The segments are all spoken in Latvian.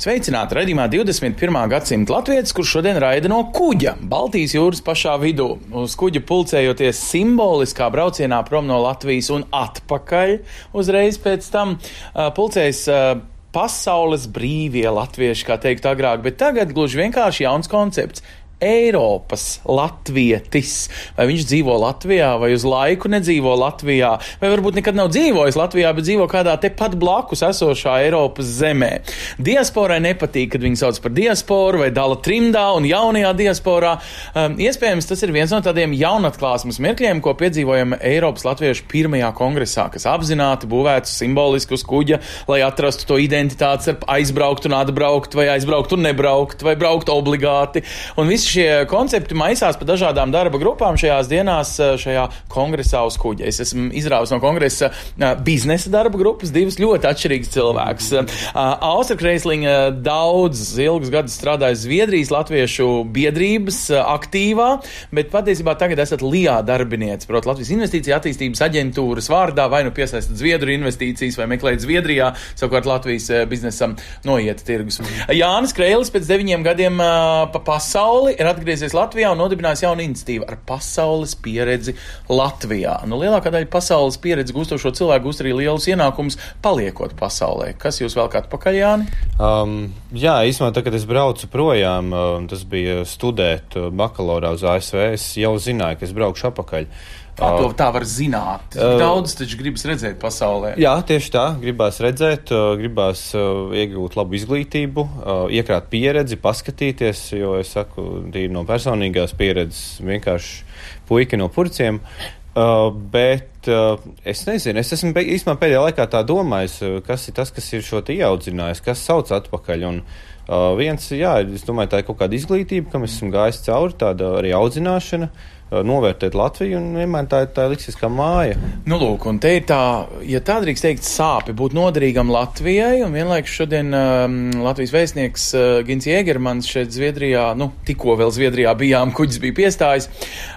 Sveicināti raidījumā 21. gadsimta latviečs, kurš šodien raida no kuģa Baltijas jūras pašā vidū. Uz kuģa pulcējoties simboliskā braucienā prom no Latvijas un atpakaļ uzreiz pēc tam uh, pulcējas. Uh, Pasaules brīvie latvieši, kā teikt agrāk, bet tagad gluži vienkārši jauns koncepts. Eiropas latvietis. Vai viņš dzīvo Latvijā, vai uz laiku nedzīvo Latvijā, vai varbūt nekad nav dzīvojis Latvijā, bet dzīvo kādā tepat blakus esošā Eiropas zemē. Diasporai nepatīk, kad viņi sauc par diasporu vai dala trimdā un jaunajā diasporā. Um, iespējams, tas ir viens no tādiem jaunatklāsmes mirkļiem, ko piedzīvojam Eiropas latviešu pirmajā kongresā, kas apzināti būvētu simbolisku uz kuģa, lai atrastu to identitāti starp aizbraukt un atbraukt, vai aizbraukt un nebraukt, vai braukt obligāti. Un visi šie koncepti maisās pa dažādām darba grupām šajās dienās, eh, šajā kongresā uz kuģa. Es esmu izrāvis no kongresa eh, biznesa darba grupas divas ļoti atšķirīgas cilvēkus. Austra Kreisliņa daudz ilgus gadus strādājusi Zviedrijas latviešu biedrības eh, aktīvā, bet patiesībā tagad esat LIA darbiniece, proti Latvijas investīcija attīstības aģentūras vārdā, vai nu piesaistat Zviedru investīcijas, vai meklējat Zviedrijā, savukārt Latvijas eh, biznesam noiet tirgus. Jānis Kreilis pēc deviņiem gadiem eh, pa pasauli ir atgriezies Latvijā un nodibinājis jaunu iniciatīvu ar pasaules pieredzi Latvijā. Nu, lielākā daļa pasaules pieredzi gūstošo cilvēku gūst arī lielus ienākumus paliekot pasaulē. Kas jūs vēl kā atpakaļ, Jāni? Um, jā, īstenībā, tad, kad es braucu projām, um, tas bija studēt uh, bakalaurā uz ASV, es jau zināju, ka es braukšu atpakaļ. Kā to Uh, tā var zināt? uh, Daudz taču gribas redzēt pasaulē. Jā, tieši tā. Gribās redzēt, uh, gribās uh, iegūt labu izglītību, iekrāt pieredzi, paskatīties, jo es saku, tīri no personīgās pieredzes, vienkārši puika no purciem. Uh, bet uh, es nezinu, es esmu īstenībā pēdējā laikā tā domājis, kas ir tas, kas ir šo te ieaudzinājis, kas sauc atpakaļ. Un, uh, viens, jā, es domāju, tā ir kaut kāda izglītība, kam esmu gājis cauri, tāda arī audzināšana, uh, novērtēt Latviju, un vienmēr tā, ir- tā liksies kā māja. Nu, lūk, un te ir tā, ja tā drīkst teikt, sāpe būt noderīgam Latvijai, un vienlaikus šodien um, Latvijas vēstnieks uh, Gins Jēgermans šeit Zviedrijā, nu, tikko vēl Zviedrijā bijām, kuģis bija piestājis,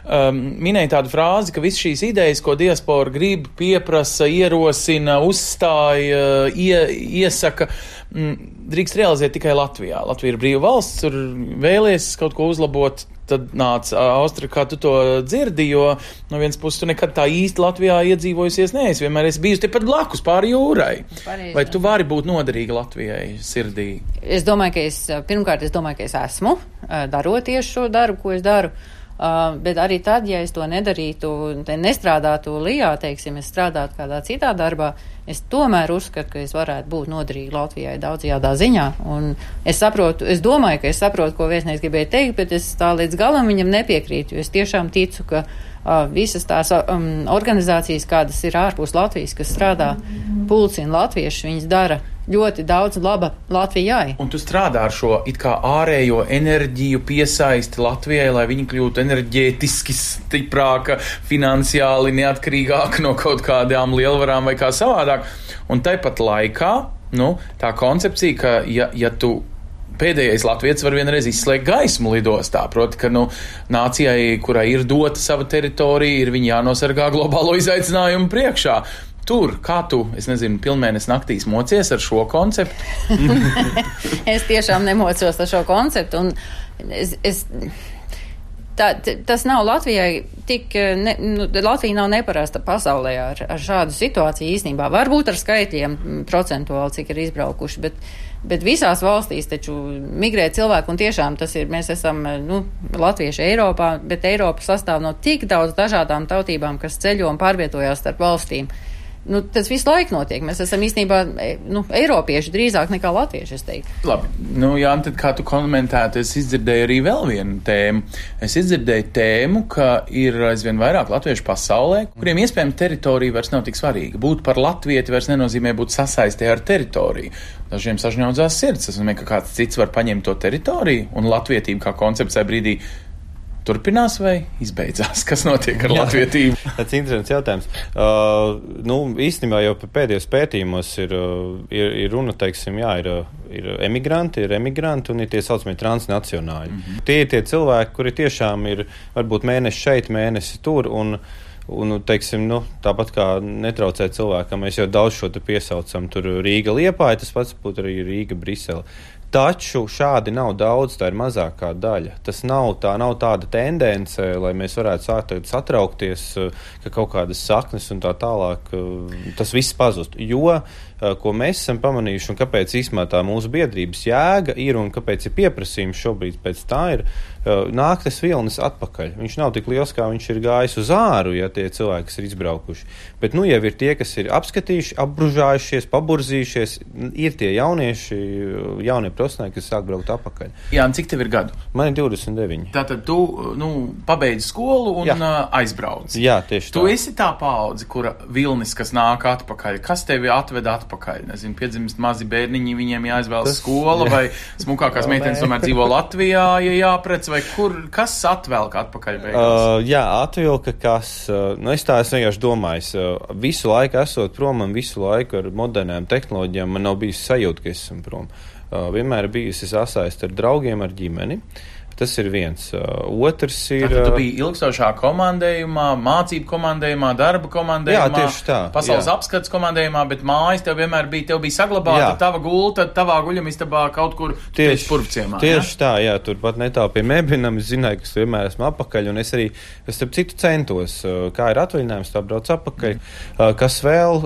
um, minēja tādu frāzi, ka visas šīs idejas, ko diaspora grib, pieprasa, ierosina, uzstāja, ie, iesaka, drīkst realizēt tikai Latvijā. Latvija ir brīva valsts, tur vēlies kaut ko uzlabot. Tad nāca Austrija, kā tu to dzirdi, jo no vienas puses tu nekad tā īsti Latvijā iedzīvojusies neesi. Vienmēr esi bijusi tepat blakus pāri jūrai. Pareizi. Vai tu vari būt noderīga Latvijai sirdī? Es domāju, ka es pirmkārt, es domāju, ka es esmu, darot tieši šo darbu, ko es daru. Uh, bet arī tad, ja es to nedarītu, nestrādātu Lijā, teiksim, es strādātu kādā citā darbā, es tomēr uzskatu, ka es varētu būt noderīga Latvijai daudzajādā ziņā. Un es saprotu, es domāju, ka es saprotu, ko viesnieks gribēja teikt, bet es tā līdz galam viņam nepiekrītu, jo es tiešām ticu, ka uh, visas tās um, organizācijas, kādas ir ārpus Latvijas, kas strādā pulcina latvieši, viņas dara ļoti daudz laba Latvijai. Un tu strādā ar šo it kā ārējo enerģiju piesaisti Latvijai, lai viņi kļūtu enerģētiski stiprāka, finansiāli neatkarīgāka no kaut kādām lielvarām vai kā savādāk. Un tāpat laikā, nu, tā koncepcija, ka ja, ja tu pēdējais latviečs var vienreiz izslēgt gaismu lidostā. Proti, ka nu, nācijai, kurai ir dota sava teritorija, ir viņa jānosargā globālo izaicinājumu priekšā. Tur, kā tu, es nezinu, pilnmēnesis naktīs mocies ar šo konceptu? es tiešām nemocos ar šo konceptu. Es, es, tā, tas nav Latvijai tik, ne, nu, Latvija nav neparasta pasaulē ar, ar šādu situāciju īstenībā. Varbūt ar skaitļiem procentuāli, cik ir izbraukuši, bet, bet visās valstīs taču migrē cilvēki, un tiešām tas ir, mēs esam, nu, latvieši Eiropā, bet Eiropa sastāv no tik daudz dažādām tautībām, kas ceļo un pārvietojās starp valstīm. Nu, tas visu laiku notiek. Mēs esam īstenībā e, nu, eiropieši drīzāk nekā latvieši. Labi, nu, Jā, tad kā tu komentētu, es izdzirdēju arī vēl vienu tēmu. Es izdzirdēju tēmu, ka ir aizvien vairāk latviešu pasaulē, kuriem iespējams teritorija vairs nav tik svarīga. Būt par latvieti vairs nenozīmē būt sasaistē ar teritoriju. Dažiem sažņaudzās sirds. Tas nozīmē, ka kāds cits var paņemt to teritoriju un latvietību kā koncepts tajā brīdī turpinās vai izbeidzās? Kas notiek ar latvietību? Tas ir interesants jautājums. Uh, nu, īstenībā jau pēdējos pētījumos ir, uh, ir, ir runa, teiksim, jā, ir, uh, ir emigranti, ir emigranti un ir tie saucamie transnacionāļi. Mm -hmm. Tie ir tie cilvēki, kuri tiešām ir varbūt mēneši šeit, mēnesi tur. Un, Un, teiksim, nu, tāpat kā netraucē cilvēkam, mēs jau daudz šo piesaucam. Tur Rīga liepāja, tas pats būtu arī Rīga Brisele. Taču šādi nav daudz, tā ir mazākā daļa. Tas nav, tā nav tāda tendence, lai mēs varētu sākt satraukties, ka kaut kādas saknes un tā tālāk tas viss pazust. Jo, ko mēs esam pamanījuši un kāpēc īstenībā tā mūsu biedrības jēga ir un kāpēc ir pieprasījums šobrīd pēc tā ir, nāk tas vilnis atpakaļ. Viņš nav tik liels, kā viņš ir gājis uz āru, ja tie cilvēki, kas ir izbraukuši. Bet nu jau ir tie, kas ir apskatījuši, apbružājušies, paburzījušies, ir tie jaunieši, jaunie profesionāļi, kas sāk braukt atpakaļ. Jā, cik tev ir gadu? Man ir 29. Tātad tu nu, pabeidzi skolu un Jā. aizbrauc. Jā, tieši tā. Tu esi tā paudze, kura vilnis, kas nāk atpakaļ. Kas tevi atved atpakaļ? Nezinu, piedzimst mazi bērniņi, viņiem jāizvēlas Tas, skola, jā. vai smukākās meitenes tomēr dzīvo Latvijā, ja jāprec vai kur, kas atvelk atpakaļ beigās? Uh, jā, atvilka kas, uh, nu es tā esmu vienkārši domājis, uh, visu laiku esot prom un visu laiku ar modernām tehnoloģijām, man nav bijis sajūta, ka esmu prom. Uh, vienmēr bijusi sasaist ar draugiem, ar ģimeni. Uh, Tas ir viens. Uh, otrs ir. Tad tu uh, biji ilgstošā komandējumā, mācību komandējumā, darba komandējumā, jā, tieši tā, pasaules jā. apskats komandējumā, bet mājas tev vienmēr bija, tev bija saglabāta jā. tava gulta, tavā guļamistabā kaut kur tieši purvciemā. Tieši jā? tā, jā, tur pat netālu pie mēbinam, es zināju, ka es vienmēr esmu apakaļ, un es arī, es starp citu centos, uh, kā ir atvaļinājums, tā brauc apakaļ. Mm. Kas vēl,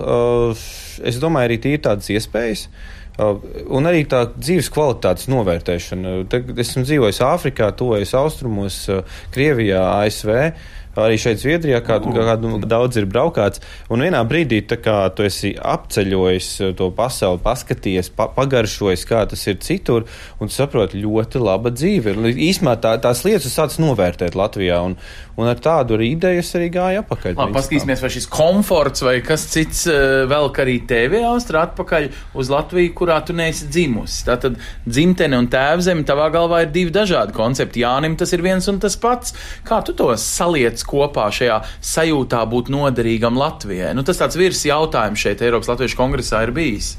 es domāju, arī tīri tādas iespējas. Uh, un arī tā dzīves kvalitātes novērtēšana. Tagad esmu dzīvojis Āfrikā, tuvojas austrumos, uh, Krievijā, ASV arī šeit Zviedrijā, kādu, kādu daudz ir braukāts. Un vienā brīdī, kā tu esi apceļojis to pasauli, paskaties, pa, pagaršojis, kā tas ir citur, un saproti, ļoti laba dzīve. Īsumā tā, tās lietas sāc novērtēt Latvijā, un, un ar tādu arī idejas arī gāja apakaļ. Labi, paskatīsimies, vai šis komforts vai kas cits eh, vēl arī tevi austra atpakaļ uz Latviju, kurā tu neesi dzimusi. Tātad dzimtene un tēvzeme tavā galvā ir divi dažādi koncepti. Jānim tas ir viens un tas pats. Kā tu to saliec kopā šajā sajūtā būt noderīgam Latvijai? Nu, tas tāds virs jautājums šeit Eiropas Latviešu kongresā ir bijis.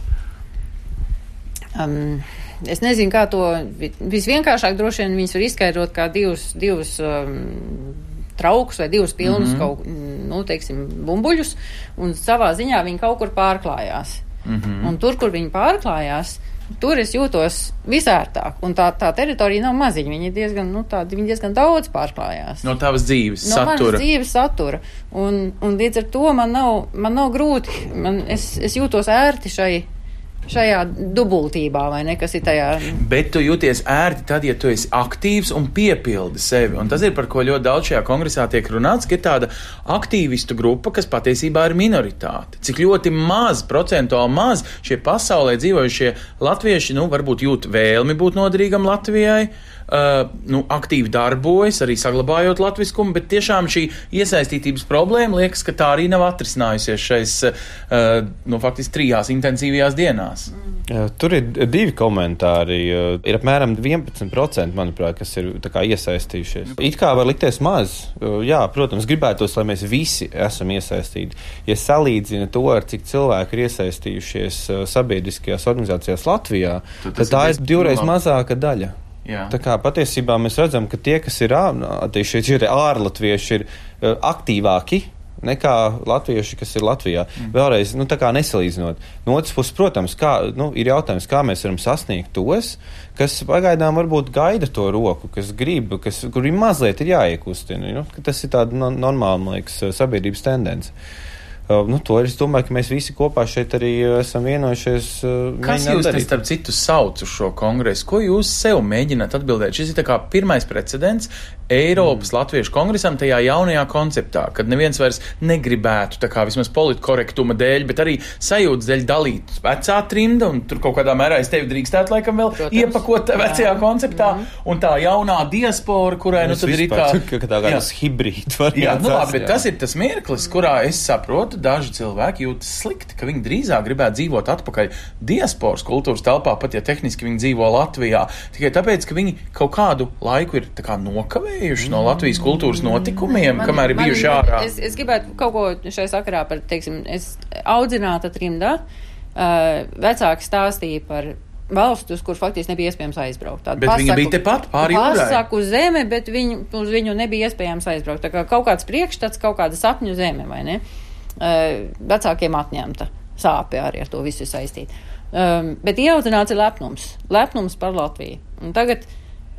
Um. Es nezinu, kā to visvienkāršāk droši vien viņas var izskaidrot kā divus, divus um, traukus vai divus pilnus mm -hmm. kaut, nu, teiksim, bumbuļus, un savā ziņā viņi kaut kur pārklājās. Mm -hmm. Un tur, kur viņi pārklājās, Tur es jūtos visērtāk, un tā, tā teritorija nav maziņa. Viņa diezgan, nu, tāda, viņa diezgan daudz pārklājās. No tavas dzīves no satura. No dzīves satura. Un, un līdz ar to man nav, man nav grūti, man, es, es jūtos ērti šai šajā dubultībā, vai ne, kas ir tajā. Bet tu jūties ērti tad, ja tu esi aktīvs un piepildi sevi. Un tas ir par ko ļoti daudz šajā kongresā tiek runāts, ka ir tāda aktīvistu grupa, kas patiesībā ir minoritāte. Cik ļoti maz, procentuāli maz šie pasaulē dzīvojušie latvieši, nu, varbūt jūt vēlmi būt noderīgam Latvijai uh, nu, aktīvi darbojas, arī saglabājot latviskumu, bet tiešām šī iesaistītības problēma liekas, ka tā arī nav atrisinājusies šais, uh, nu, faktiski trijās intensīvajās dienās. Tur ir divi komentāri. Ir apmēram 11%, manuprāt, kas ir kā, iesaistījušies. It kā var likties maz. Jā, protams, gribētos, lai mēs visi esam iesaistīti. Ja salīdzina to, ar cik cilvēki ir iesaistījušies sabiedriskajās organizācijās Latvijā, tad, tad tā ir divreiz mazāka daļa. Jā. Tā kā patiesībā mēs redzam, ka tie, kas ir šie ārlatvieši, ir aktīvāki nekā latvieši, kas ir Latvijā. Mm. Vēlreiz, nu, tā kā nesalīdzinot. No otras puses, protams, kā, nu, ir jautājums, kā mēs varam sasniegt tos, kas pagaidām varbūt gaida to roku, kas grib, kas, kuriem mazliet ir jāiekustina. Nu, tas ir tāds no, normāls, man liekas, sabiedrības tendence. Uh, nu, to es domāju, ka mēs visi kopā šeit arī esam vienojušies. Uh, Kas jūs te starp citu sauc uz šo kongresu? Ko jūs sev mēģināt atbildēt? Šis ir tā kā pirmais precedents Eiropas mm. Latviešu kongresam tajā jaunajā konceptā, kad neviens vairs negribētu, tā kā vismaz politkorektuma dēļ, bet arī sajūtas dēļ dalīt vecā trimda, un tur kaut kādā mērā es tevi drīkstētu laikam vēl Protams. iepakot vecajā konceptā, Mhm. un tā jaunā diaspora, kurai nu tad ir kā... tā kā tas hibrīds var Jā, nu labi, bet tas ir tas mirklis, kurā es saprotu, daži cilvēki jūtas slikti, ka viņi drīzāk gribētu dzīvot atpakaļ diasporas kultūras telpā, pat ja tehniski viņi dzīvo Latvijā. Tikai tāpēc, ka viņi kaut kādu laiku ir kā nokavējuši no Latvijas kultūras notikumiem, kamēr ir bijuši ārā. Es, es gribētu kaut ko šai sakarā par, teiksim, es audzināta trimdā, uh, vecāki stāstīja par valstu, uz kur faktiski nebija iespējams aizbraukt. Tādu Bet viņa bija tepat pāri jūrai. Pasaku zeme, bet viņu, uz viņu nebija iespējams aizbraukt. Tā kā kaut kāds priekšstats, kaut kāda sapņu zeme, vai ne? Uh, vecākiem atņemta sāpe arī ar to visu ir saistīta. Um, bet ieaudzināts ir lepnums. Lepnums par Latviju. Un tagad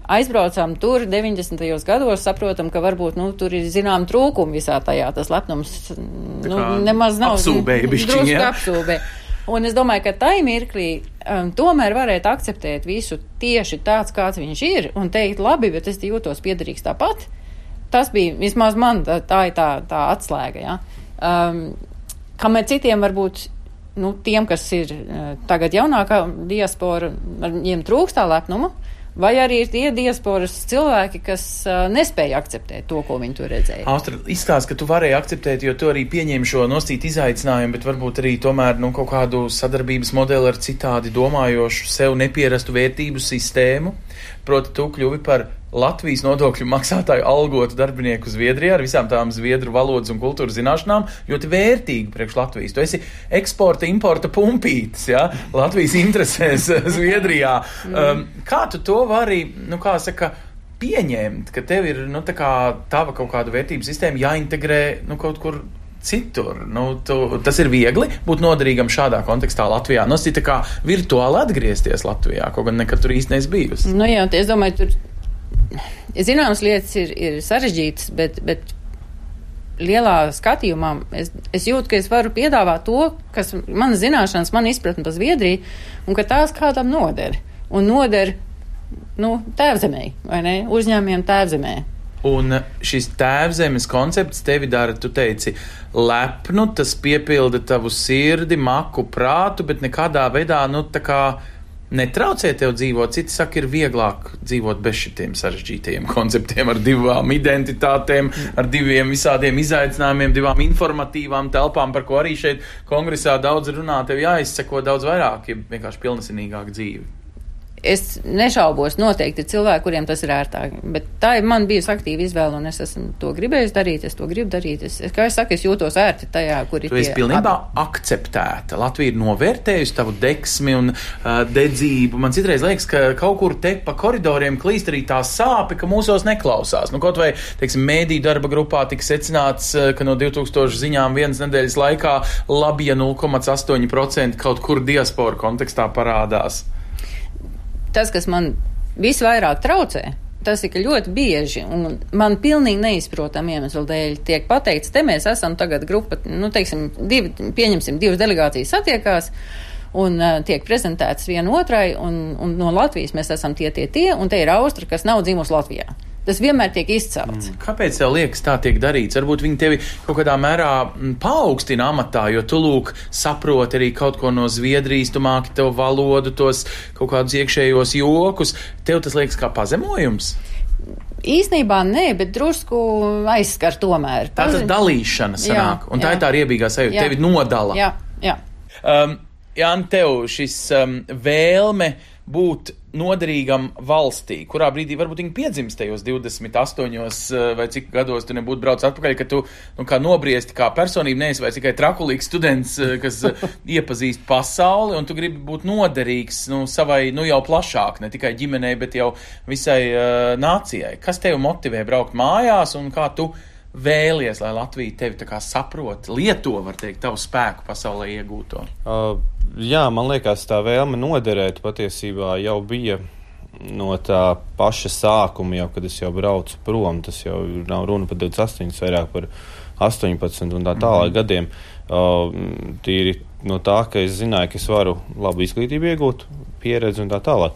aizbraucām tur 90. gados, saprotam, ka varbūt nu, tur ir zinām trūkumi visā tajā. Tas lepnums nu, nemaz nav drusku ja? Un es domāju, ka tai mirklī um, tomēr varētu akceptēt visu tieši tāds, kāds viņš ir, un teikt, labi, bet es jūtos piederīgs tāpat. Tas bija vismaz man, tā, tā ir tā, tā atslēga. Ja? Um, kamēr citiem varbūt, nu, tiem, kas ir uh, tagad jaunākā diaspora, viņiem trūkst tā lepnuma, vai arī ir tie diasporas cilvēki, kas uh, nespēja akceptēt to, ko viņi tur redzēja. Austra, izstāst, ka tu varēji akceptēt, jo tu arī pieņēmi šo nosīt izaicinājumu, bet varbūt arī tomēr nu, kaut kādu sadarbības modeli ar citādi domājošu, sev nepierastu vērtību sistēmu. Proti, tu kļuvi par Latvijas nodokļu maksātāju algotu darbinieku Zviedrijā ar visām tām zviedru valodas un kultūras zināšanām, ļoti vērtīgi priekš Latvijas. Tu esi eksporta, importa pumpītis, ja? Latvijas interesēs Zviedrijā. Um, kā tu to vari, nu, kā saka, pieņemt, ka tev ir nu, tā kā tava kaut kāda vērtību sistēma jāintegrē nu, kaut kur citur. Nu, tu, tas ir viegli būt noderīgam šādā kontekstā Latvijā. Nu, tas ir kā virtuāli atgriezties Latvijā, kaut gan nekad tur īsti neesi bijusi. Nu, jā, es domāju, tur zināmas lietas ir, ir sarežģītas, bet, bet lielā skatījumā es, es jūtu, ka es varu piedāvāt to, kas man zināšanas, man izpratne par Zviedriju, un ka tās kādam noder. Un noder, nu, tēvzemē, vai ne? Uzņēmiem tēvzemē. Un šis tēvzemes koncepts tevi dara, tu teici, lepnu, tas piepilda tavu sirdi, maku, prātu, bet nekādā veidā, nu, tā kā netraucē tev dzīvot. Citi saka, ir vieglāk dzīvot bez šitiem sarežģītajiem konceptiem, ar divām identitātēm, ar diviem visādiem izaicinājumiem, divām informatīvām telpām, par ko arī šeit kongresā daudz runā. Tev jāizseko daudz vairāk, ja vienkārši pilnesinīgāk dzīve. Es nešaubos, noteikti ir cilvēki, kuriem tas ir ērtāk. Bet tā ir man bijusi aktīva izvēle, un es esmu to gribējis darīt. Es to gribu darīt. Es, kā es saku, es jūtos ērti tajā, kur ir. Tu esi pilnībā abi. akceptēta. Latvija ir novērtējusi tavu deksmi un uh, dedzību. Man citreiz liekas, ka kaut kur te pa koridoriem klīst arī tā sāpe, ka mūsos neklausās. Nu, kaut vai, teiksim, mēdī darba grupā tika secināts, ka no 2000 ziņām vienas nedēļas laikā labie 0,8% kaut kur diaspora kontekstā parādās. Tas, kas man visvairāk traucē, tas ir, ļoti bieži, un man pilnīgi neizprotam iemeslu dēļ, tiek pateikts, te mēs esam tagad grupa, nu, teiksim, divi, pieņemsim, divas delegācijas satiekās. Un uh, tiek prezentētas viena otrai, un, un no Latvijas mēs esam tie, tie, tie, un te ir Austra, kas nav dzimusi Latvijā. Tas vienmēr tiek izcelts. Mm. Kāpēc tev liekas, tā tiek darīts? Varbūt viņi tevi kaut kādā mērā mm, paaugstina amatā, jo tu lūk, saproti arī kaut ko no Zviedrijas, tu māki tev valodu, tos kaut kādus iekšējos jokus. Tev tas liekas kā pazemojums. Īsnībā nē, bet drusku aizskar tomēr. Tā tas dalīšana sanāk, Jā, un tā jā. ir tā riebīgā sajūta. Tevi nodala. Jā, jā. Um, Jānis, tev šis um, vēlme būt noderīgam valstī, kurā brīdī varbūt viņi piedzimst tajos 28 uh, vai cik gados tu nebūtu braucis atpakaļ, ka tu nu, kā nobriesti kā personība, neesi vai tikai trakulīgs students, uh, kas uh, iepazīst pasauli, un tu gribi būt noderīgs nu, savai, nu jau plašāk, ne tikai ģimenei, bet jau visai uh, nācijai. Kas tev motivē braukt mājās un kā tu vēlies, lai Latvija tevi saprot, lieto, var teikt, tavu spēku pasaulē iegūto? Uh, jā, man liekas, tā vēlme noderēt patiesībā jau bija no tā paša sākuma, jau kad es jau braucu prom, tas jau nav runa par 28, vairāk par 18 un tā tālāk mm -hmm. gadiem. Uh, tīri no tā, ka es zināju, ka es varu labu izglītību iegūt, pieredzi un tā tālāk.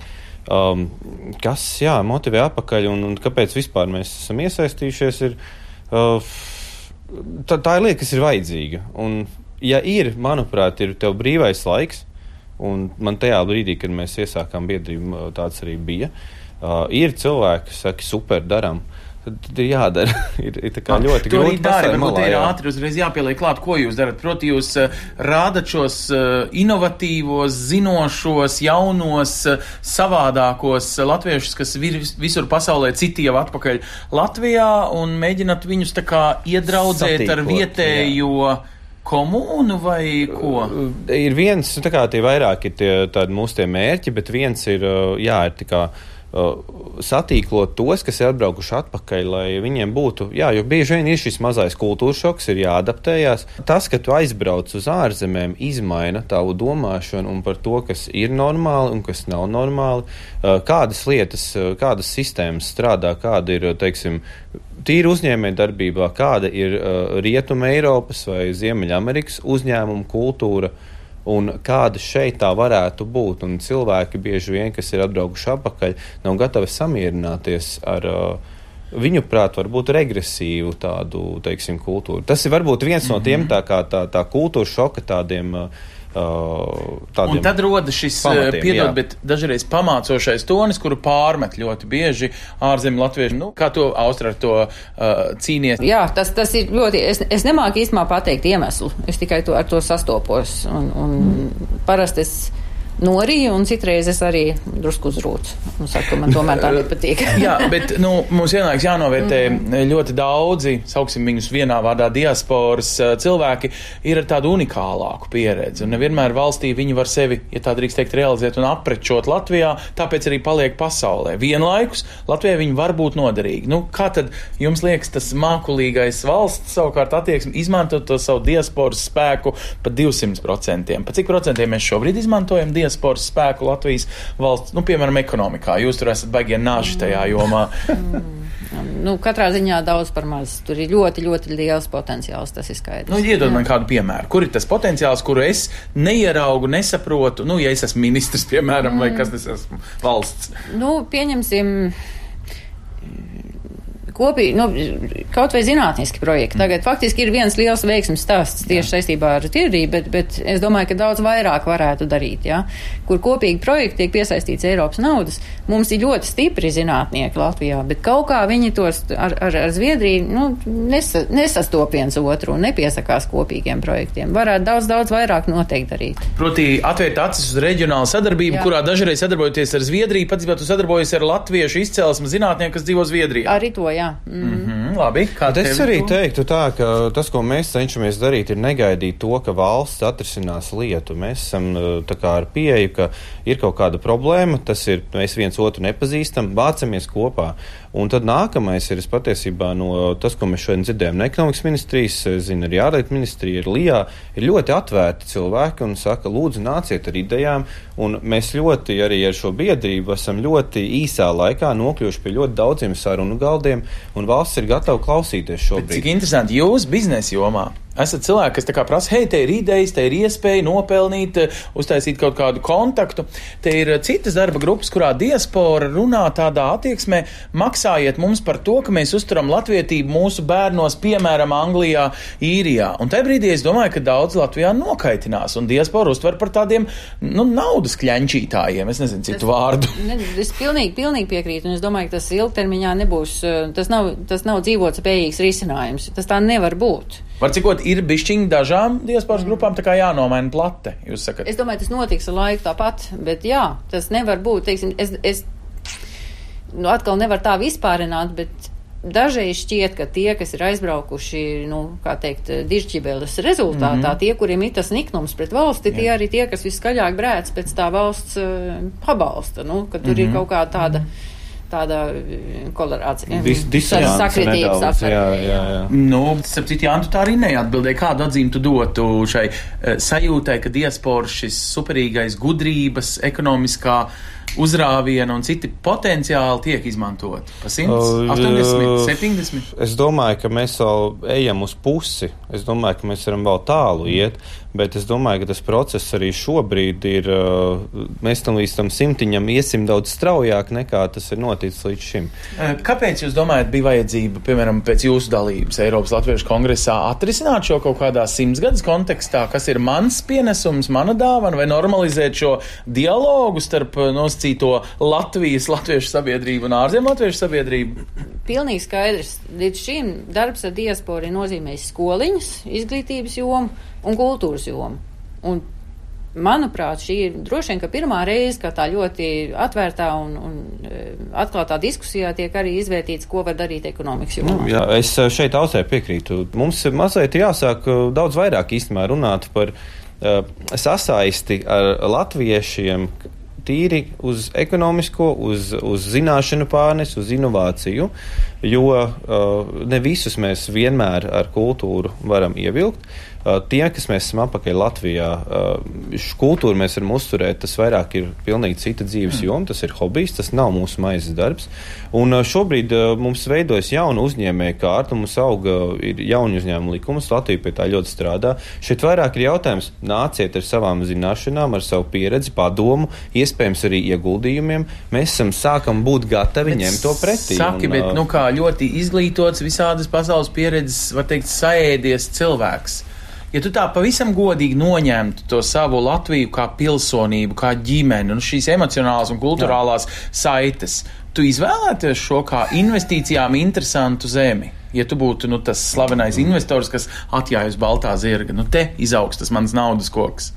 Um, kas jā, motivē atpakaļ un, un kāpēc vispār mēs esam iesaistījušies? Ir, uh, tā, tā ir lieta, kas ir vajadzīga. Un, ja ir, manuprāt, ir tev brīvais laiks, Un man tajā brīdī, kad mēs iesākām biedrību, tāds arī bija. Uh, ir cilvēki, kas saka, super, darām. Tad ir jādara. ir, ir kā ļoti to grūti pateikt. Varbūt ir ātri uzreiz jāpieliek klāt, ko jūs darat. Proti, jūs rādat šos inovatīvos, zinošos, jaunos, savādākos latviešus, kas vir, visur pasaulē citi jau atpakaļ Latvijā, un mēģināt viņus tā kā iedraudzēt Satīkot, ar vietējo. Jā komūnu vai ko? Ir viens, nu, tā kā tie vairāk ir tie, tādi mūsu tie mērķi, bet viens ir, jā, ir tā kā satīklot tos, kas ir atbraukuši atpakaļ, lai viņiem būtu, jā, jo bieži vien ir šis mazais kultūras šoks, ir jāadaptējās. Tas, ka tu aizbrauc uz ārzemēm, izmaina tavu domāšanu un par to, kas ir normāli un kas nav normāli, kādas lietas, kādas sistēmas strādā, kāda ir, teiksim, tīri uzņēmēja darbībā, kāda ir uh, Rietuma Eiropas vai Ziemeļamerikas uzņēmuma kultūra un kāda šeit tā varētu būt. Un cilvēki bieži vien, kas ir atbraukuši atpakaļ, nav gatavi samierināties ar uh, viņu prāt, varbūt regresīvu tādu, teiksim, kultūru. Tas ir varbūt viens no tiem mhm. tā kā tā, tā kultūra šoka tādiem. Uh, Tādiem un tad rodas šis, pamatiem, piedod, jā. bet dažreiz pamācošais tonis, kuru pārmet ļoti bieži ārzemju latvieši. Nu, kā to Austra ar to uh, cīnies? Jā, tas, tas ir ļoti, es, es nemāku īstenībā pateikt iemeslu. Es tikai to, ar to sastopos. Un, un mm. parasti es norīju, un citreiz es arī drusku uzrūcu. Un saku, man tomēr tā nepatīk. Jā, bet nu, mums vienlaiks jānovērtē mm. ļoti daudzi, sauksim viņus vienā vārdā, diasporas eh, cilvēki ir ar tādu unikālāku pieredzi. Un nevienmēr valstī viņi var sevi, ja tā drīkst teikt, realizēt un aprečot Latvijā, tāpēc arī paliek pasaulē. Vienlaikus Latvijai viņi var būt noderīgi. Nu, kā tad jums liekas tas mākulīgais valsts savukārt attieksmi izmantot to savu diasporas spēku pa 200%? Pa cik procentiem mēs šobrīd izmantojam diasporas? Diasporas spēku Latvijas valsts, nu, piemēram, ekonomikā. Jūs tur esat baigie nāži tajā jomā. Mm. nu, katrā ziņā daudz par maz. Tur ir ļoti, ļoti liels potenciāls. Tas ir skaidrs. Nu, iedod man kādu piemēru. Kur ir tas potenciāls, kuru es neieraugu, nesaprotu? Nu, ja es esmu ministrs, piemēram, mm. vai kas tas esmu valsts. Nu, pieņemsim kopīgi, nu, kaut vai zinātniski projekti. Tagad faktiski ir viens liels veiksmes stāsts tieši Jā. saistībā ar tirdzniecību, bet, bet es domāju, ka daudz vairāk varētu darīt, ja? kur kopīgi projekti tiek piesaistīts Eiropas naudas. Mums ir ļoti stipri zinātnieki Latvijā, bet kaut kā viņi tos ar, ar, ar Zviedriju nu, nesa, nesastop viens otru un nepiesakās kopīgiem projektiem. Varētu daudz, daudz vairāk noteikti darīt. Proti, atvērt acis uz reģionālu sadarbību, Jā. kurā dažreiz sadarbojoties ar Zviedriju, pats tu sadarbojies ar latviešu izcelsmes zinātnieku, kas dzīvo Zviedrijā. Arī to, jā. Mm. Mm -hmm, labi, es arī tu? teiktu tā, ka tas, ko mēs cenšamies darīt, ir negaidīt to, ka valsts atrisinās lietu. Mēs esam kā, ar pieeju, ka ir kaut kāda problēma, tas ir, mēs viens otru nepazīstam, vācamies kopā. Un tad nākamais ir patiesībā no tas, ko mēs šodien dzirdējām no ekonomikas ministrijas, zina arī ārlietu ministrija, ir Lijā, ir ļoti atvērti cilvēki un saka, lūdzu, nāciet ar idejām. Un mēs ļoti arī ar šo biedrību esam ļoti īsā laikā nokļuvuši pie ļoti daudziem sarunu galdiem un valsts ir gatava klausīties šobrīd. Bet cik interesanti jūs biznesa jomā esat cilvēki, kas prasa, hei, te ir idejas, te ir iespēja nopelnīt, eh, uztaisīt kaut kādu kontaktu. Te ir eh, citas darba grupas, kurā diaspora runā tādā attieksmē, maksājiet mums par to, ka mēs uzturam latvietību mūsu bērnos, piemēram, Anglijā, Īrijā. Un tajā brīdī es domāju, ka daudz Latvijā nokaitinās, un diaspora uztver par tādiem, nu, naudas kļančītājiem. Es nezinu citu es, vārdu. Ne, es pilnīgi, pilnīgi piekrītu, un es domāju, ka tas ilgtermiņā nebūs, eh, tas nav, tas nav dzīvot spējīgs risinājums. Tas tā nevar būt. Var cikot, ir bišķiņi dažām diasporas grupām tā kā jānomaina plate, jūs sakat? Es domāju, tas notiks ar laiku tāpat, bet jā, tas nevar būt, teiksim, es, es nu, atkal nevar tā vispārināt, bet dažreiz šķiet, ka tie, kas ir aizbraukuši, nu, kā teikt, dižķibeles rezultātā, mm -hmm. tie, kuriem ir tas niknums pret valsti, Jā. tie arī tie, kas viskaļāk brēc pēc tā valsts uh, pabalsta, nu, ka tur mm -hmm. ir mhm. kaut kā tāda. Mm -hmm tāda eh, kolorācija. Dis, sakritības afera. Jā, jā, jā. Nu, starp citu, Jāntu tā arī neatbildēja. Kādu atzīmi tu dotu šai uh, sajūtai, ka diaspora šis superīgais gudrības, ekonomiskā uzrāviena un citi potenciāli tiek izmantoti? Pa 100, 80, 70? Es domāju, ka mēs vēl ejam uz pusi. Es domāju, ka mēs varam vēl tālu iet, bet es domāju, ka tas process arī šobrīd ir. Mēs tam līdz tam simtiņam iesim daudz straujāk nekā tas ir noticis līdz šim. Kāpēc jūs domājat, bija vajadzība, piemēram, pēc jūsu dalības Eiropas Latviešu kongresā atrisināt šo kaut kādā simtsgadus kontekstā, kas ir mans pienesums, mana dāvana, vai normalizēt šo dialogu starp nosacīto Latvijas latviešu sabiedrību un ārzemju latviešu sabiedrību? Pilnīgi skaidrs. Līdz šim darbs ar diasporu ir nozīmējis skoliņas, izglītības jomu un kultūras jomu. Un Manuprāt, šī ir droši vien pirmā reize, kad tā ļoti atvērtā un, un atklātā diskusijā tiek arī izvērtīts, ko var darīt ekonomikas jomā. Nu, jā, es šeit ausē piekrītu. Mums mazliet jāsāk daudz vairāk īstenībā runāt par uh, sasaisti ar latviešiem, tīri uz ekonomisko, uz, uz zināšanu pārnes, uz inovāciju, jo uh, ne visus mēs vienmēr ar kultūru varam ievilkt. Uh, tie, kas mēs esam apakaļ Latvijā, uh, šo kultūru mēs varam uzturēt. Tas vairāk ir pilnīgi cita dzīves mm. joma, tas ir hobijs, tas nav mūsu maizes darbs. Un uh, šobrīd mums veidojas jauna uzņēmēja kārta, mums auga jauni uzņēmuma likums, Latvija pie tā ļoti strādā. Šeit vairāk ir jautājums, nāciet ar savām zināšanām, ar savu pieredzi, padomu, iespējams arī ieguldījumiem. Mēs esam sākam būt gatavi bet ņemt to pretī. Saki, un, bet nu kā ļoti izglītots, visādas pasaules pieredzes, var teikt, saēdies cilvēks ja tu tā pavisam godīgi noņemtu to savu Latviju kā pilsonību, kā ģimeni un šīs emocionālās un kultūrālās Jā. saites, tu izvēlēties šo kā investīcijām interesantu zemi. Ja tu būtu nu, tas slavenais investors, kas atjājas baltā zirga, nu te izaugs tas mans naudas koks.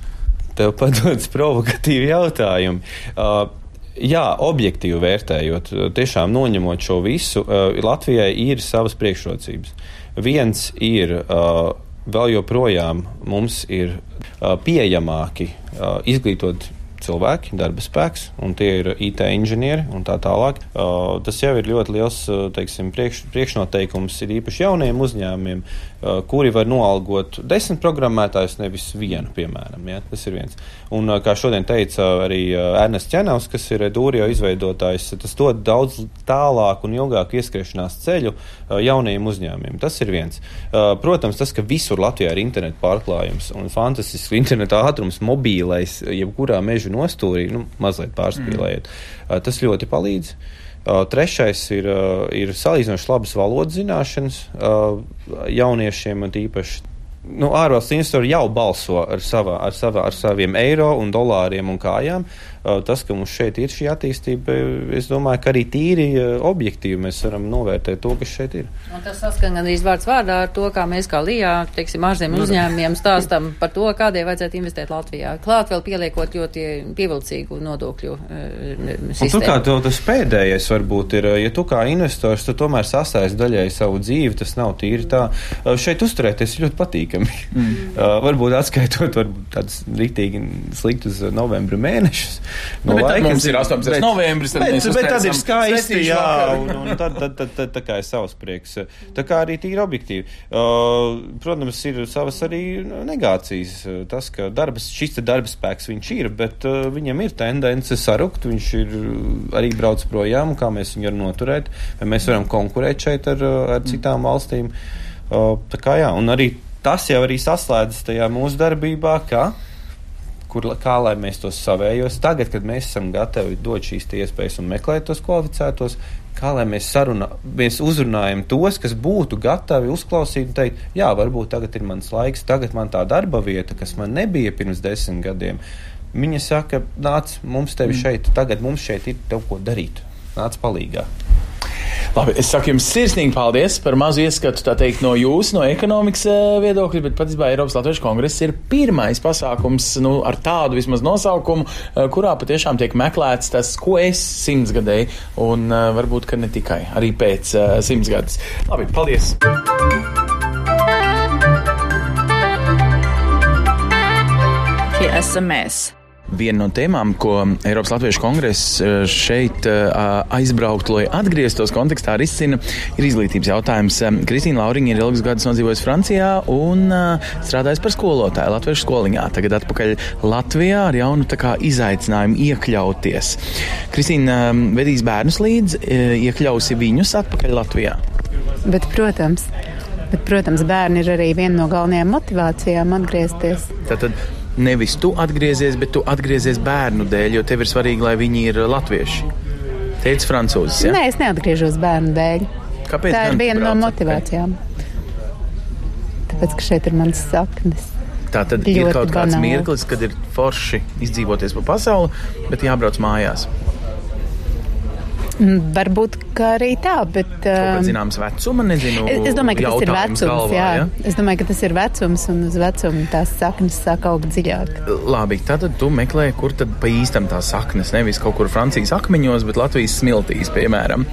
Tev padodas provokatīvi jautājumi. Uh, Jā, objektīvi vērtējot, tiešām noņemot šo visu, uh, Latvijai ir savas priekšrocības. Viens ir uh, vēl joprojām mums ir pieejamāki izglītoti cilvēki, darba spēks, un tie ir IT inženieri un tā tālāk. Tas jau ir ļoti liels teiksim, priekš, priekšnoteikums, ir īpaši jauniem uzņēmumiem, kuri var noalgot desmit programmētājus, nevis vienu, piemēram. Ja? Tas ir viens. Un, uh, kā šodien teica arī Ernests Čenovs, kas ir Dūrio izveidotājs, tas dod daudz tālāku un ilgāku ieskriešanās ceļu jaunajiem uzņēmumiem. Tas ir viens. Protams, tas, ka visur Latvijā ir interneta pārklājums un fantastisks interneta ātrums, mobīlais, jebkurā meža nostūrī, nu, mazliet pārspīlējot, mm. tas ļoti palīdz. Uh, trešais ir, uh, ir salīdzinoši labas valodas zināšanas uh, jauniešiem, un īpaši nu, ārvalstu investori jau balso ar, savā, ar, savā, ar saviem eiro un dolāriem un kājām. Tas, ka mums šeit ir šī attīstība, es domāju, ka arī tīri objektīvi mēs varam novērtēt to, kas šeit ir. Un tas saskan gan arī vārds vārdā ar to, kā mēs kā Lijā, teiksim, ārzemju uzņēmumiem stāstam par to, kādai vajadzētu investēt Latvijā. Klāt vēl pieliekot ļoti pievilcīgu nodokļu sistēmu. Un tu kā tev tas pēdējais varbūt ir, ja tu kā investors, tu tomēr sastājas daļai savu dzīvi, tas nav tīri tā. Šeit uzturēties ļoti patīkami. Mm. varbūt atskaitot varbūt tādus rītīgi sliktus novembra mēnešus. Nu, no nu, laika, mums ir 18. Bet, novembris, tad bet, bet tad ir skaisti, jā, un, un tad, tad, tad, tad tā kā ir savs prieks. Tā kā arī tīri objektīvi. Uh, protams, ir savas arī negācijas. Tas, ka darbs, šis te darba spēks viņš ir, bet uh, viņam ir tendence sarukt, viņš ir arī brauc projām, kā mēs viņu varam noturēt, vai mēs varam konkurēt šeit ar, ar citām valstīm. Uh, tā kā jā, un arī tas jau arī saslēdzas tajā mūsu darbībā, ka kur, kā lai mēs tos savējos. Tagad, kad mēs esam gatavi dot šīs iespējas un meklēt tos kvalificētos, kā lai mēs, sarunā, mēs uzrunājam tos, kas būtu gatavi uzklausīt un teikt, jā, varbūt tagad ir mans laiks, tagad man tā darba vieta, kas man nebija pirms desmit gadiem. Viņa saka, nāc, mums tevi mm. šeit, tagad mums šeit ir tev ko darīt. Nāc palīgā. Labi, es saku jums sirsnīgi paldies par mazu ieskatu, teikt, no jūsu, no ekonomikas eh, viedokļa, bet patiesībā Eiropas Latviešu kongress ir pirmais pasākums nu, ar tādu vismaz nosaukumu, eh, kurā patiešām tiek meklēts tas, ko es simtsgadēju, un eh, varbūt, ka ne tikai, arī pēc simtsgades. Labi, paldies! Tie mēs. Viena no tēmām, ko Eiropas Latviešu kongress eh, šeit eh, aizbrauktu, lai atgrieztos kontekstā, risina, ir izglītības jautājums. Kristīna Lauriņa ir ilgus gadus nodzīvojusi Francijā un strādājusi par skolotāju Latviešu skoliņā. Tagad atpakaļ Latvijā ar jaunu izaicinājumu iekļauties. Kristīna vedīs bērnus līdzi, iekļausi viņus atpakaļ Latvijā. Bet, protams, bet, protams, bērni ir arī viena no galvenajām motivācijām atgriezties. Tātad, nevis tu atgriezies, bet tu atgriezies bērnu dēļ, jo tev ir svarīgi, lai viņi ir latvieši. Teicis francūzis. Ja? Nē, es neatgriežos bērnu dēļ. Kāpēc? Tā ir viena no motivācijām. Tāpēc, ka šeit ir mans saknes. Tā tad Ļoti ir kaut kāds banāli. mirklis, kad ir forši izdzīvoties pa pasauli, bet jābrauc mājās. Mm, varbūt arī tā, bet. Um, zināms, vecuma, nezinu. Es, es domāju, ka tas ir vecums. Galvā, jā. Ja? Es domāju, ka tas ir vecums, un uz vecumu tās saknes sāk augt dziļāk. Labi, tad tu meklē, kur tad pa īstam tās saknes. Nevis kaut kur Francijas akmeņos, bet Latvijas smiltīs, piemēram.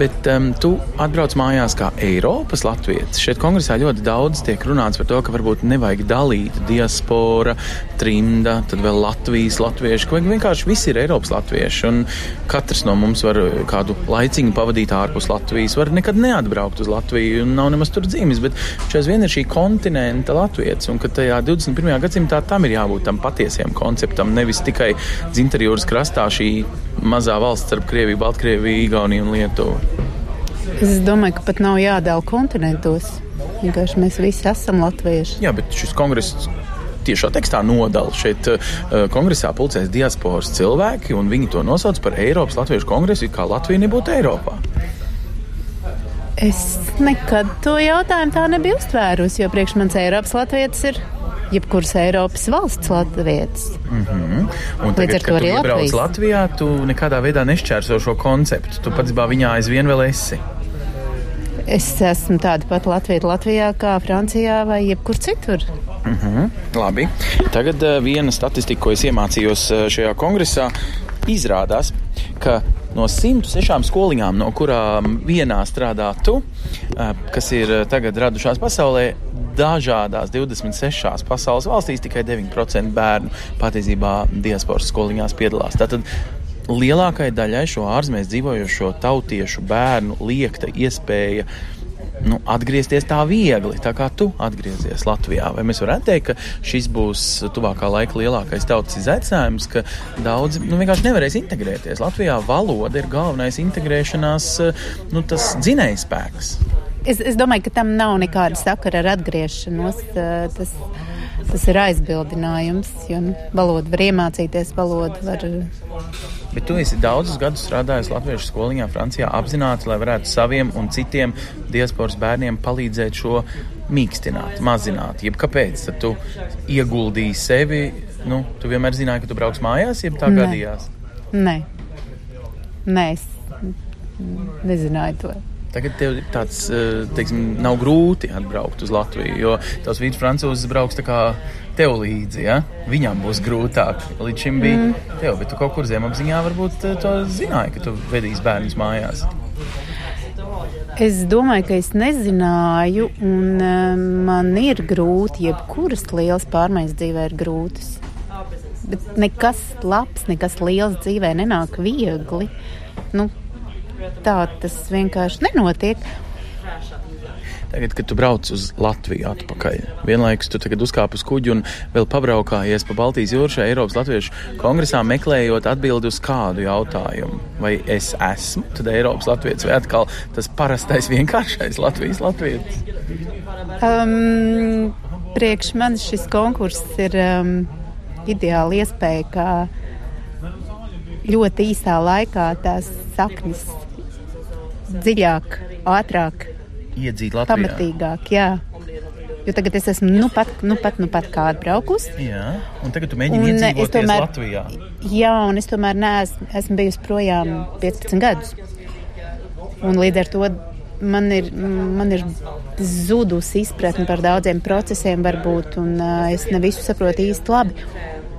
Bet um, tu atbrauc mājās kā Eiropas latvietis. Šeit kongresā ļoti daudz tiek runāts par to, ka varbūt nevajag dalīt diaspora, trimda, tad vēl Latvijas latvieši, ka vienkārši visi ir Eiropas latvieši. Un katrs no mums var kādu laiciņu pavadīt ārpus Latvijas, var nekad neatbraukt uz Latviju un nav nemaz tur dzimis, bet šeit vien ir šī kontinenta latvietis, un ka tajā 21. gadsimtā tam ir jābūt tam patiesiem konceptam, nevis tikai dzinterjūras krastā šī mazā valsts starp Krieviju, Baltkrieviju, Igauniju un Lietuvu. Es domāju, ka pat nav jādala kontinentos. Vienkārši mēs visi esam latvieši. Jā, bet šis kongress tiešā tekstā nodala. Šeit uh, kongresā pulcēs diasporas cilvēki, un viņi to nosauc par Eiropas Latviešu kongresu, kā Latvija nebūtu Eiropā. Es nekad to jautājumu tā nebiju uztvērusi, jo priekš manis Eiropas Latvijas ir jebkuras Eiropas valsts latvijas. Mm -hmm. Un tagad, Līdz ar to arī Latvijas. Latvijā tu nekādā veidā nešķērso šo konceptu. Tu pats viņā aizvien vēl esi. Es esmu tāda pati Latvija Latvijā kā Francijā vai jebkur citur. Mhm. -huh. Labi. Tagad uh, viena statistika, ko es iemācījos uh, šajā kongresā, izrādās, ka no 106 skoliņām, no kurām vienā strādā tu, uh, kas ir tagad radušās pasaulē, dažādās 26 pasaules valstīs tikai 9% bērnu patiesībā diasporas skoliņās piedalās. Tātad lielākajai daļai šo ārzemēs dzīvojošo tautiešu bērnu liekta iespēja nu, atgriezties tā viegli, tā kā tu atgriezies Latvijā. Vai mēs varētu teikt, ka šis būs tuvākā laika lielākais tautas izaicinājums, ka daudzi nu, vienkārši nevarēs integrēties. Latvijā valoda ir galvenais integrēšanās nu, dzinējspēks. Es, es domāju, ka tam nav nekāda sakara ar atgriešanos. Tas, tas ir aizbildinājums, jo nu, valodu var iemācīties, valodu var Bet tu esi daudzus gadus strādājis Latviešu skoliņā Francijā apzināti, lai varētu saviem un citiem diasporas bērniem palīdzēt šo mīkstināt, mazināt. Jeb kāpēc? Tad tu ieguldīji sevi, nu, tu vienmēr zināji, ka tu brauks mājās, jeb tā Nē. gadījās? Nē. Nē, es nezināju to. Tagad tev tāds, eh, teiksim, nav grūti atbraukt uz Latviju, jo tavs vīrs francūzis brauks tā kā tev līdzi, ja? Viņam būs grūtāk. Līdz šim bija mm. tev, bet tu kaut kur zemapziņā varbūt eh, to zināji, ka tu vedīsi bērnus mājās. Es domāju, ka es nezināju, un eh, man ir grūti, jebkuras lielas pārmaiņas dzīvē ir grūtas. Bet nekas labs, nekas liels dzīvē nenāk viegli. Nu, tā tas vienkārši nenotiek. Tagad, kad tu brauc uz Latviju atpakaļ, vienlaikus tu uzkāp uz kuģi un vēl pabraukājies pa Baltijas jūru šajā Eiropas Latviešu kongresā, meklējot atbildi uz kādu jautājumu. Vai es esmu tad Eiropas Latvijas vai atkal tas parastais vienkāršais Latvijas Latvijas? Um, priekš manis šis konkurss ir um, ideāla iespēja, kā ļoti īsā laikā tās saknes dziļāk, ātrāk, iedzīt Latvijā. Pamatīgāk, jā. Jo tagad es esmu nu pat, nu pat, nu pat kā atbraukusi. Jā, un tagad tu mēģini iedzīvoties tomēr, Latvijā. Jā, un es tomēr neesmu, esmu bijusi projām 15 gadus. Un līdz ar to man ir, man ir zudusi izpratne par daudziem procesiem, varbūt, un uh, es ne visu saprotu īsti labi.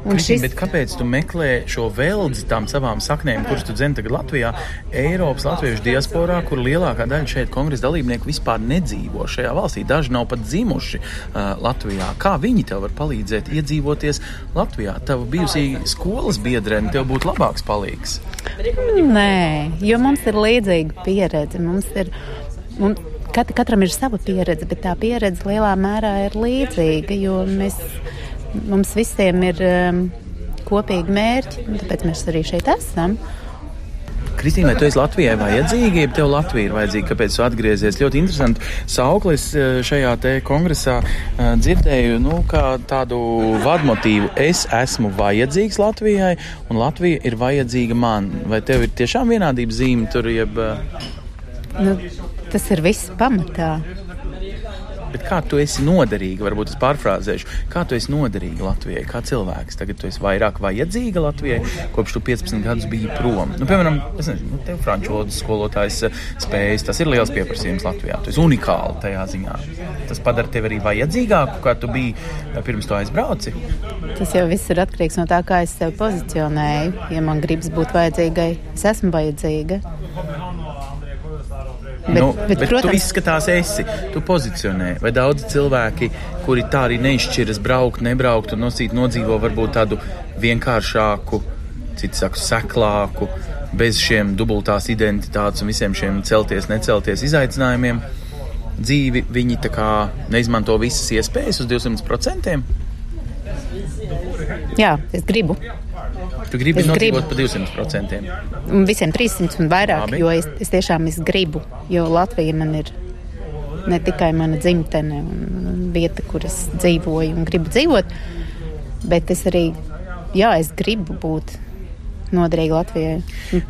Kristīn, šis... Kāpēc tu meklē šo veldzi tām savām saknēm, kuras tu dzini tagad Latvijā, Eiropas latviešu diasporā, kur lielākā daļa šeit kongresa dalībnieku vispār nedzīvo šajā valstī? Daži nav pat dzimuši uh, Latvijā. Kā viņi tev var palīdzēt iedzīvoties Latvijā? Tava bijusī skolas biedrene tev būtu labāks palīgs. Nē, jo mums ir līdzīga pieredze. Mums ir, mums, kat, katram ir sava pieredze, bet tā pieredze lielā mērā ir līdzīga, mēs mums visiem ir um, kopīgi mērķi, tāpēc mēs arī šeit esam. Kristīna, vai tu esi Latvijai vajadzīga, ja tev Latvija ir vajadzīga, kāpēc tu atgriezies? Ļoti interesanti sauklis uh, šajā te kongresā uh, dzirdēju, nu, kā tādu vadmotīvu. Es esmu vajadzīgs Latvijai, un Latvija ir vajadzīga man. Vai tev ir tiešām vienādības zīme tur, jeb? Uh, nu, tas ir viss pamatā. Bet kā tu esi noderīga, varbūt es pārfrāzēšu, kā tu esi noderīga Latvijai, kā cilvēks? Tagad tu esi vairāk vajadzīga Latvijai, kopš tu 15 gadus biji prom. Nu, piemēram, es nezinu, nu, tev franču valodas skolotājs eh, spējas, tas ir liels pieprasījums Latvijā. Tu esi unikāli tajā ziņā. Tas padara tevi arī vajadzīgāku, kā tu biji eh, pirms to aizbrauci. Tas jau viss ir atkarīgs no tā, kā es sevi pozicionēju. Ja man gribas būt vajadzīgai, es esmu vajadzīga. Bet, nu, bet, bet protams, tu izskatās, esi, tu pozicionē. Vai daudz cilvēki, kuri tā arī neizšķiras braukt, nebraukt un nosīt, nodzīvo varbūt tādu vienkāršāku, citi saka, seklāku, bez šiem dubultās identitātes un visiem šiem celties, necelties izaicinājumiem. Dzīvi viņi tā kā neizmanto visas iespējas uz 200%. Jā, es gribu. Tu gribi nodzīvot pa 200%? Visiem 300 un vairāk, Labi. jo es, es tiešām es gribu, jo Latvija man ir ne tikai mana dzimtene un vieta, kur es dzīvoju un gribu dzīvot, bet es arī, jā, es gribu būt noderīgi Latvijai.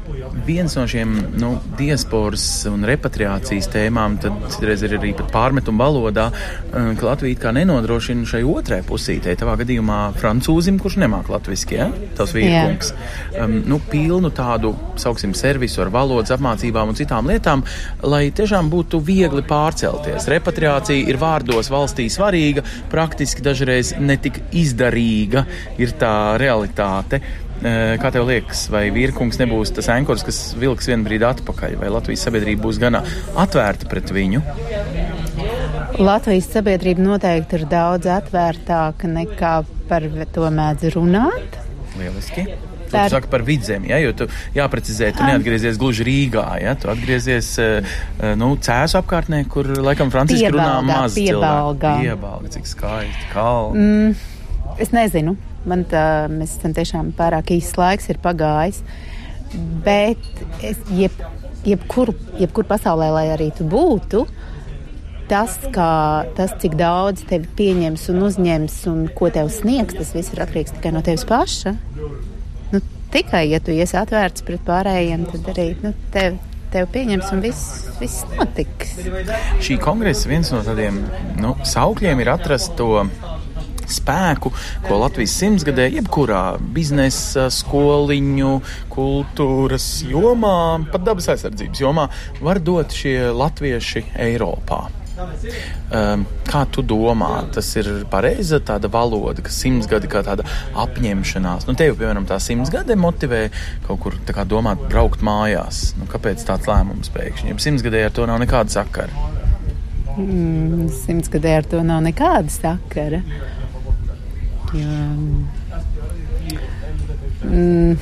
Viens no šiem nu, diasporas un repatriācijas tēmām, tad citreiz ir arī pārmetuma valodā, um, ka Latvija kā nenodrošina šai otrai pusītei, tavā gadījumā francūzim, kurš nemāk latviski, ja? tas vīrkungs. Um, nu, pilnu tādu, sauksim, servisu ar valodas apmācībām un citām lietām, lai tiešām būtu viegli pārcelties. Repatriācija ir vārdos valstī svarīga, praktiski dažreiz netik izdarīga ir tā realitāte. Kā tev liekas, vai vīrkungs nebūs tas ankurs, kas vilks vienu brīdi atpakaļ, vai Latvijas sabiedrība būs gana atvērta pret viņu? Latvijas sabiedrība noteikti ir daudz atvērtāka nekā par to mēdz runāt. Lieliski. Tu Par... saki par vidzemi, ja, jo tu jāprecizē, tu neatgriezies gluži Rīgā, ja, tu atgriezies, nu, cēsu apkārtnē, kur, laikam, franciski runā maz cilvēku. Piebalga, cik skaisti, kalni. Mm, es nezinu. Man tā, mēs esam tiešām pārāk īsts laiks ir pagājis. Bet es, jeb, jebkur, jebkur pasaulē, lai arī tu būtu, tas, kā, tas, cik daudz tevi pieņems un uzņems un ko tev sniegs, tas viss ir atkarīgs tikai no tevis paša. Nu, tikai, ja tu esi atvērts pret pārējiem, tad arī nu, tev, tev pieņems un viss, viss notiks. Šī kongresa viens no tādiem nu, saukļiem ir atrast to spēku, ko Latvijas simtsgadē, jebkurā biznesa, skoliņu, kultūras jomā, pat dabas aizsardzības jomā, var dot šie latvieši Eiropā. Um, kā tu domā, tas ir pareiza tāda valoda, ka simts gadi kā tāda apņemšanās. Nu, tev, piemēram, tā simts gadi motivē kaut kur kā, domāt, braukt mājās. Nu, kāpēc tāds lēmums pēkšņi? Ja simts gadē ar to nav nekāda sakara. Mm, simts gadē ar to nav nekāda sakara. Jā. Mm.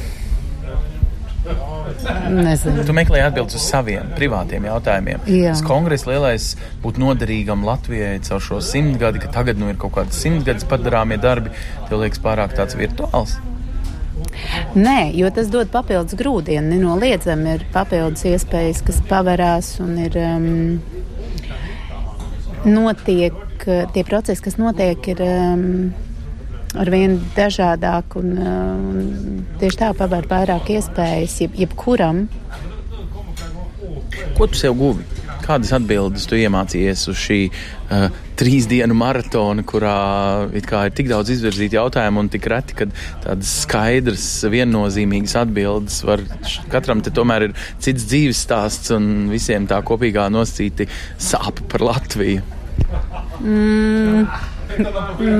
Nezinu. Tu meklēji atbildes uz saviem privātiem jautājumiem. Jā. Tas kongress lielais būtu noderīgam Latvijai caur šo simtgadi, ka tagad nu, ir kaut kāds simtgadus padarāmie darbi. Tev liekas pārāk tāds virtuāls. Nē, jo tas dod papildus grūdienu. Nenoliedzami ir papildus iespējas, kas paverās un ir um, notiek, tie procesi, kas notiek, ir. Um, ar vien dažādāk un, uh, un tieši tā pavēr vairāk iespējas jeb, jebkuram. Ko tu sev guvi? Kādas atbildes tu iemācījies uz šī uh, trīs dienu maratona, kurā ir tik daudz izvirzītu jautājumu un tik reti, ka tādas skaidras, viennozīmīgas atbildes var katram te tomēr ir cits dzīves stāsts un visiem tā kopīgā noscīti sāpe par Latviju? Mm,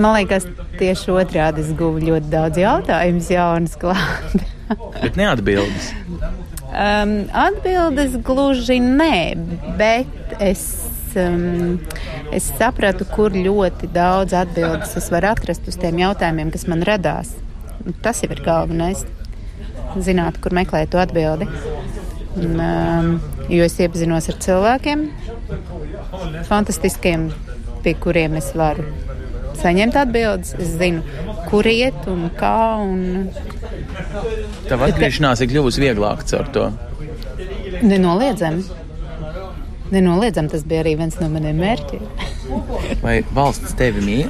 man liekas, tieši otrādi es guvu ļoti daudz jautājumus, jaunas klāt. Bet neatbildes. Um, atbildes gluži nē, bet es, um, es sapratu, kur ļoti daudz atbildes es varu atrast uz tiem jautājumiem, kas man radās. Tas jau ir galvenais. Zināt, kur meklēt to atbildi. Un, um, jo es iepazinos ar cilvēkiem, fantastiskiem, pie kuriem es varu saņemt atbildes. Es zinu, kur iet un kā. Un... Tev atgriešanās ir kļuvusi vieglāka ar to. Nenoliedzami. Nenoliedzami tas bija arī viens no maniem mērķiem. Vai valsts tevi mīl?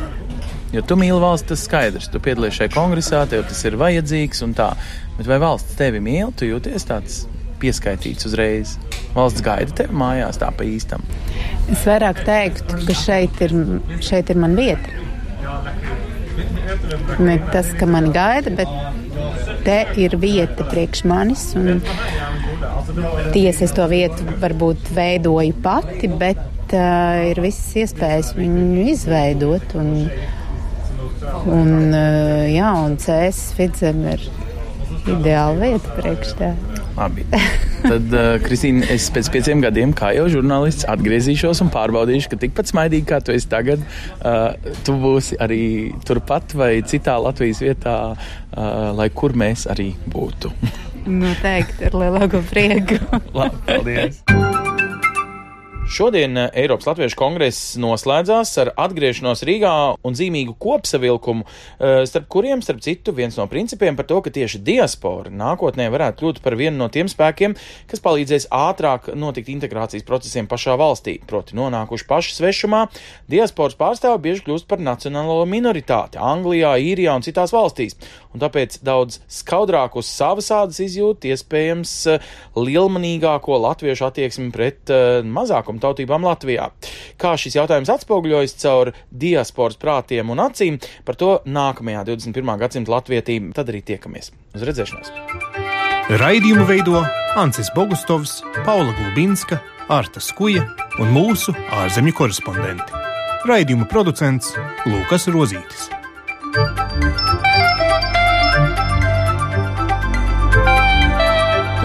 Jo tu mīli valsts, tas skaidrs. Tu piedalies šajā kongresā, tev tas ir vajadzīgs un tā. Bet vai valsts tevi mīl? Tu jūties tāds pieskaitīts uzreiz. Valsts gaida tevi mājās tā pa īstam. Es vairāk teiktu, ka šeit ir, šeit ir man vieta. Ne tas, ka man gaida, bet te ir vieta priekš manis. Tiesa, es to vietu varbūt veidoju pati, bet uh, ir visas iespējas viņu izveidot. Un, un, uh, jā, un CS Fidzem ir ideāla vieta priekš tā. Labi. Tad, uh, Kristīne, es pēc pieciem gadiem, kā jau žurnālists, atgriezīšos un pārbaudīšu, ka tikpat smaidīgi kā tu esi tagad, uh, tu būsi arī turpat vai citā Latvijas vietā, uh, lai kur mēs arī būtu. Noteikti ar lielāko prieku. Labi, paldies! Šodien eh, Eiropas Latviešu kongress noslēdzās ar atgriešanos Rīgā un zīmīgu kopsavilkumu, eh, starp kuriem, starp citu, viens no principiem par to, ka tieši diaspora nākotnē varētu kļūt par vienu no tiem spēkiem, kas palīdzēs ātrāk notikt integrācijas procesiem pašā valstī. Proti, nonākuši paši svešumā, diasporas pārstāvi bieži kļūst par nacionālo minoritāti Anglijā, Īrijā un citās valstīs, un tāpēc daudz skaudrāk uz savas ādas izjūt iespējams eh, lielmanīgāko latviešu attieksmi pret mazākumu citām tautībām Latvijā. Kā šis jautājums atspoguļojas caur diasporas prātiem un acīm, par to nākamajā 21. gadsimta latvietī tad arī tiekamies. Uz redzēšanos! Raidījumu veido Ancis Bogustovs, Paula Gulbinska, Arta Skuja un mūsu ārzemju korespondenti. Raidījuma producents Lūkas Rozītis.